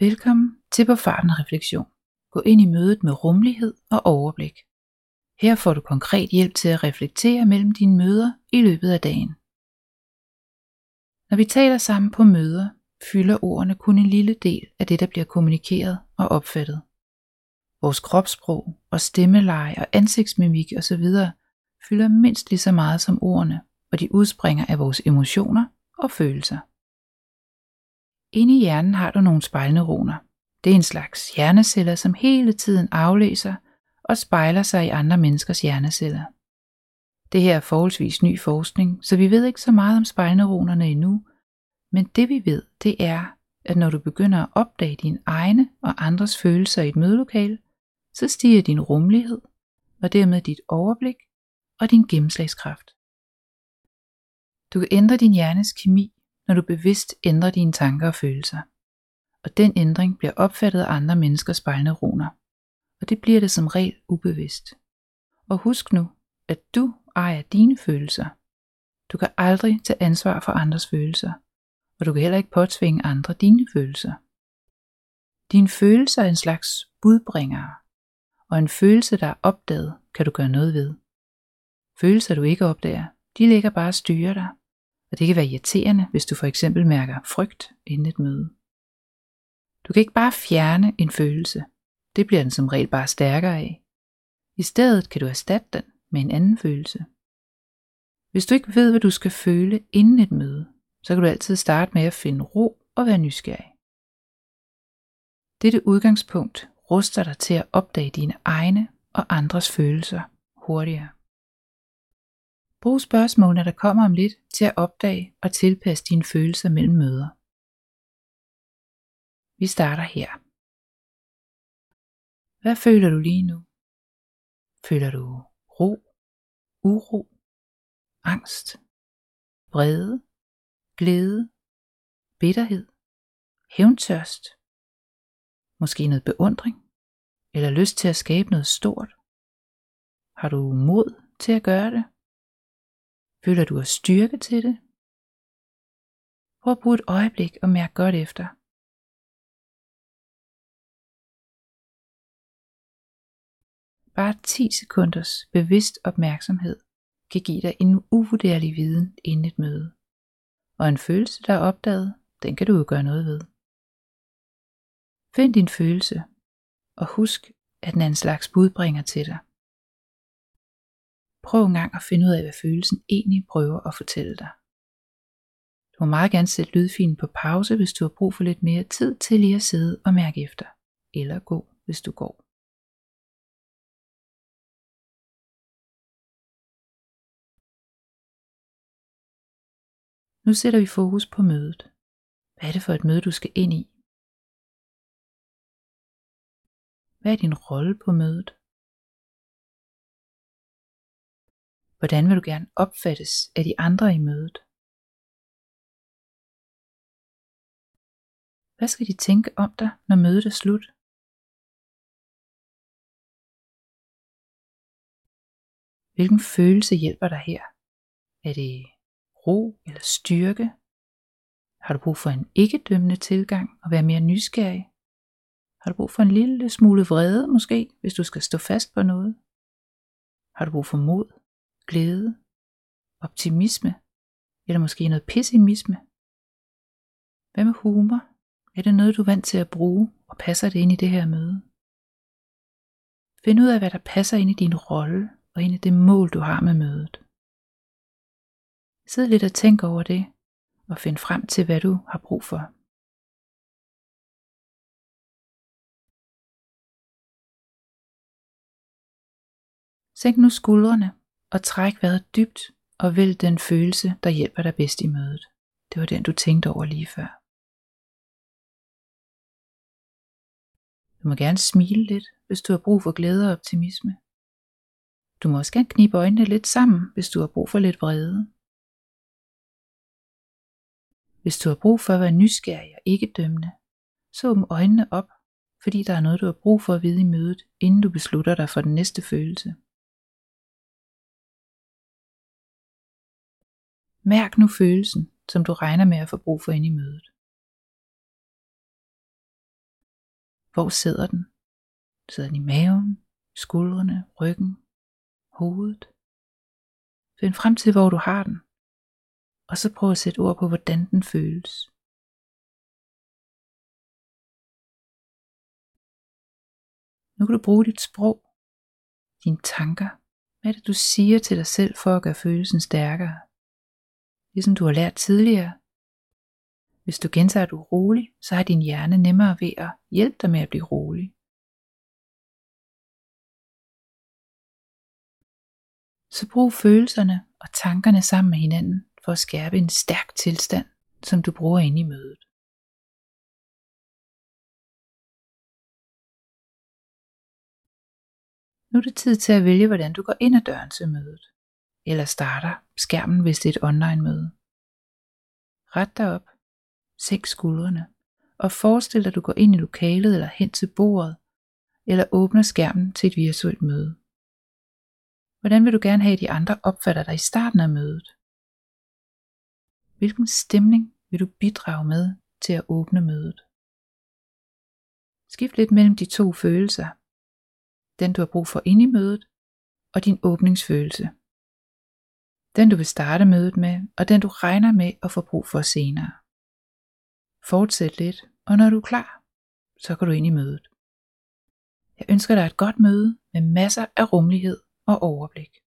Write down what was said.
Velkommen til På Farten Refleksion. Gå ind i mødet med rummelighed og overblik. Her får du konkret hjælp til at reflektere mellem dine møder i løbet af dagen. Når vi taler sammen på møder, fylder ordene kun en lille del af det, der bliver kommunikeret og opfattet. Vores kropssprog og stemmeleje og ansigtsmimik osv. fylder mindst lige så meget som ordene, og de udspringer af vores emotioner og følelser. Inde i hjernen har du nogle spejlneuroner. Det er en slags hjerneceller, som hele tiden aflæser og spejler sig i andre menneskers hjerneceller. Det her er forholdsvis ny forskning, så vi ved ikke så meget om spejlneuronerne endnu, men det vi ved, det er, at når du begynder at opdage dine egne og andres følelser i et mødelokale, så stiger din rummelighed, og dermed dit overblik og din gennemslagskraft. Du kan ændre din hjernes kemi når du bevidst ændrer dine tanker og følelser. Og den ændring bliver opfattet af andre menneskers spejlneuroner. Og det bliver det som regel ubevidst. Og husk nu, at du ejer dine følelser. Du kan aldrig tage ansvar for andres følelser, og du kan heller ikke påtvinge andre dine følelser. Dine følelser er en slags budbringere, og en følelse, der er opdaget, kan du gøre noget ved. Følelser, du ikke opdager, de ligger bare og styrer dig, og det kan være irriterende, hvis du for eksempel mærker frygt inden et møde. Du kan ikke bare fjerne en følelse. Det bliver den som regel bare stærkere af. I stedet kan du erstatte den med en anden følelse. Hvis du ikke ved, hvad du skal føle inden et møde, så kan du altid starte med at finde ro og være nysgerrig. Dette udgangspunkt ruster dig til at opdage dine egne og andres følelser hurtigere. Brug spørgsmålene, der kommer om lidt, til at opdage og tilpasse dine følelser mellem møder. Vi starter her. Hvad føler du lige nu? Føler du ro, uro, angst, vrede, glæde, bitterhed, hævntørst, måske noget beundring, eller lyst til at skabe noget stort? Har du mod til at gøre det? Føler du at styrke til det? Prøv at bruge et øjeblik og mærk godt efter. Bare 10 sekunders bevidst opmærksomhed kan give dig en uvurderlig viden inden et møde. Og en følelse, der er opdaget, den kan du jo gøre noget ved. Find din følelse, og husk, at den er en slags budbringer til dig. Prøv engang at finde ud af, hvad følelsen egentlig prøver at fortælle dig. Du må meget gerne sætte lydfilen på pause, hvis du har brug for lidt mere tid til lige at sidde og mærke efter. Eller gå, hvis du går. Nu sætter vi fokus på mødet. Hvad er det for et møde, du skal ind i? Hvad er din rolle på mødet? Hvordan vil du gerne opfattes af de andre i mødet? Hvad skal de tænke om dig, når mødet er slut? Hvilken følelse hjælper dig her? Er det ro eller styrke? Har du brug for en ikke-dømmende tilgang og være mere nysgerrig? Har du brug for en lille smule vrede måske, hvis du skal stå fast på noget? Har du brug for mod? Glæde, optimisme eller måske noget pessimisme? Hvad med humor? Er det noget, du er vant til at bruge, og passer det ind i det her møde? Find ud af, hvad der passer ind i din rolle og ind i det mål, du har med mødet. Sid lidt og tænk over det, og find frem til, hvad du har brug for. Sænk nu skuldrene og træk vejret dybt og vælg den følelse, der hjælper dig bedst i mødet. Det var den, du tænkte over lige før. Du må gerne smile lidt, hvis du har brug for glæde og optimisme. Du må også gerne knibe øjnene lidt sammen, hvis du har brug for lidt vrede. Hvis du har brug for at være nysgerrig og ikke dømmende, så åbn øjnene op, fordi der er noget, du har brug for at vide i mødet, inden du beslutter dig for den næste følelse. Mærk nu følelsen, som du regner med at få brug for ind i mødet. Hvor sidder den? Sidder den i maven, skuldrene, ryggen, hovedet? Find frem til, hvor du har den, og så prøv at sætte ord på, hvordan den føles. Nu kan du bruge dit sprog, dine tanker. Hvad er det, du siger til dig selv for at gøre følelsen stærkere? Ligesom du har lært tidligere. Hvis du gentager, at du er rolig, så har din hjerne nemmere ved at hjælpe dig med at blive rolig. Så brug følelserne og tankerne sammen med hinanden for at skærpe en stærk tilstand, som du bruger ind i mødet. Nu er det tid til at vælge, hvordan du går ind ad døren til mødet, eller starter skærmen, hvis det er et online møde. Ret dig op, sænk skuldrene, og forestil dig, at du går ind i lokalet eller hen til bordet, eller åbner skærmen til et virtuelt møde. Hvordan vil du gerne have, at de andre opfatter dig i starten af mødet? Hvilken stemning vil du bidrage med til at åbne mødet? Skift lidt mellem de to følelser. Den du har brug for inde i mødet, og din åbningsfølelse. Den du vil starte mødet med, og den du regner med at få brug for senere. Fortsæt lidt, og når du er klar, så går du ind i mødet. Jeg ønsker dig et godt møde med masser af rummelighed og overblik.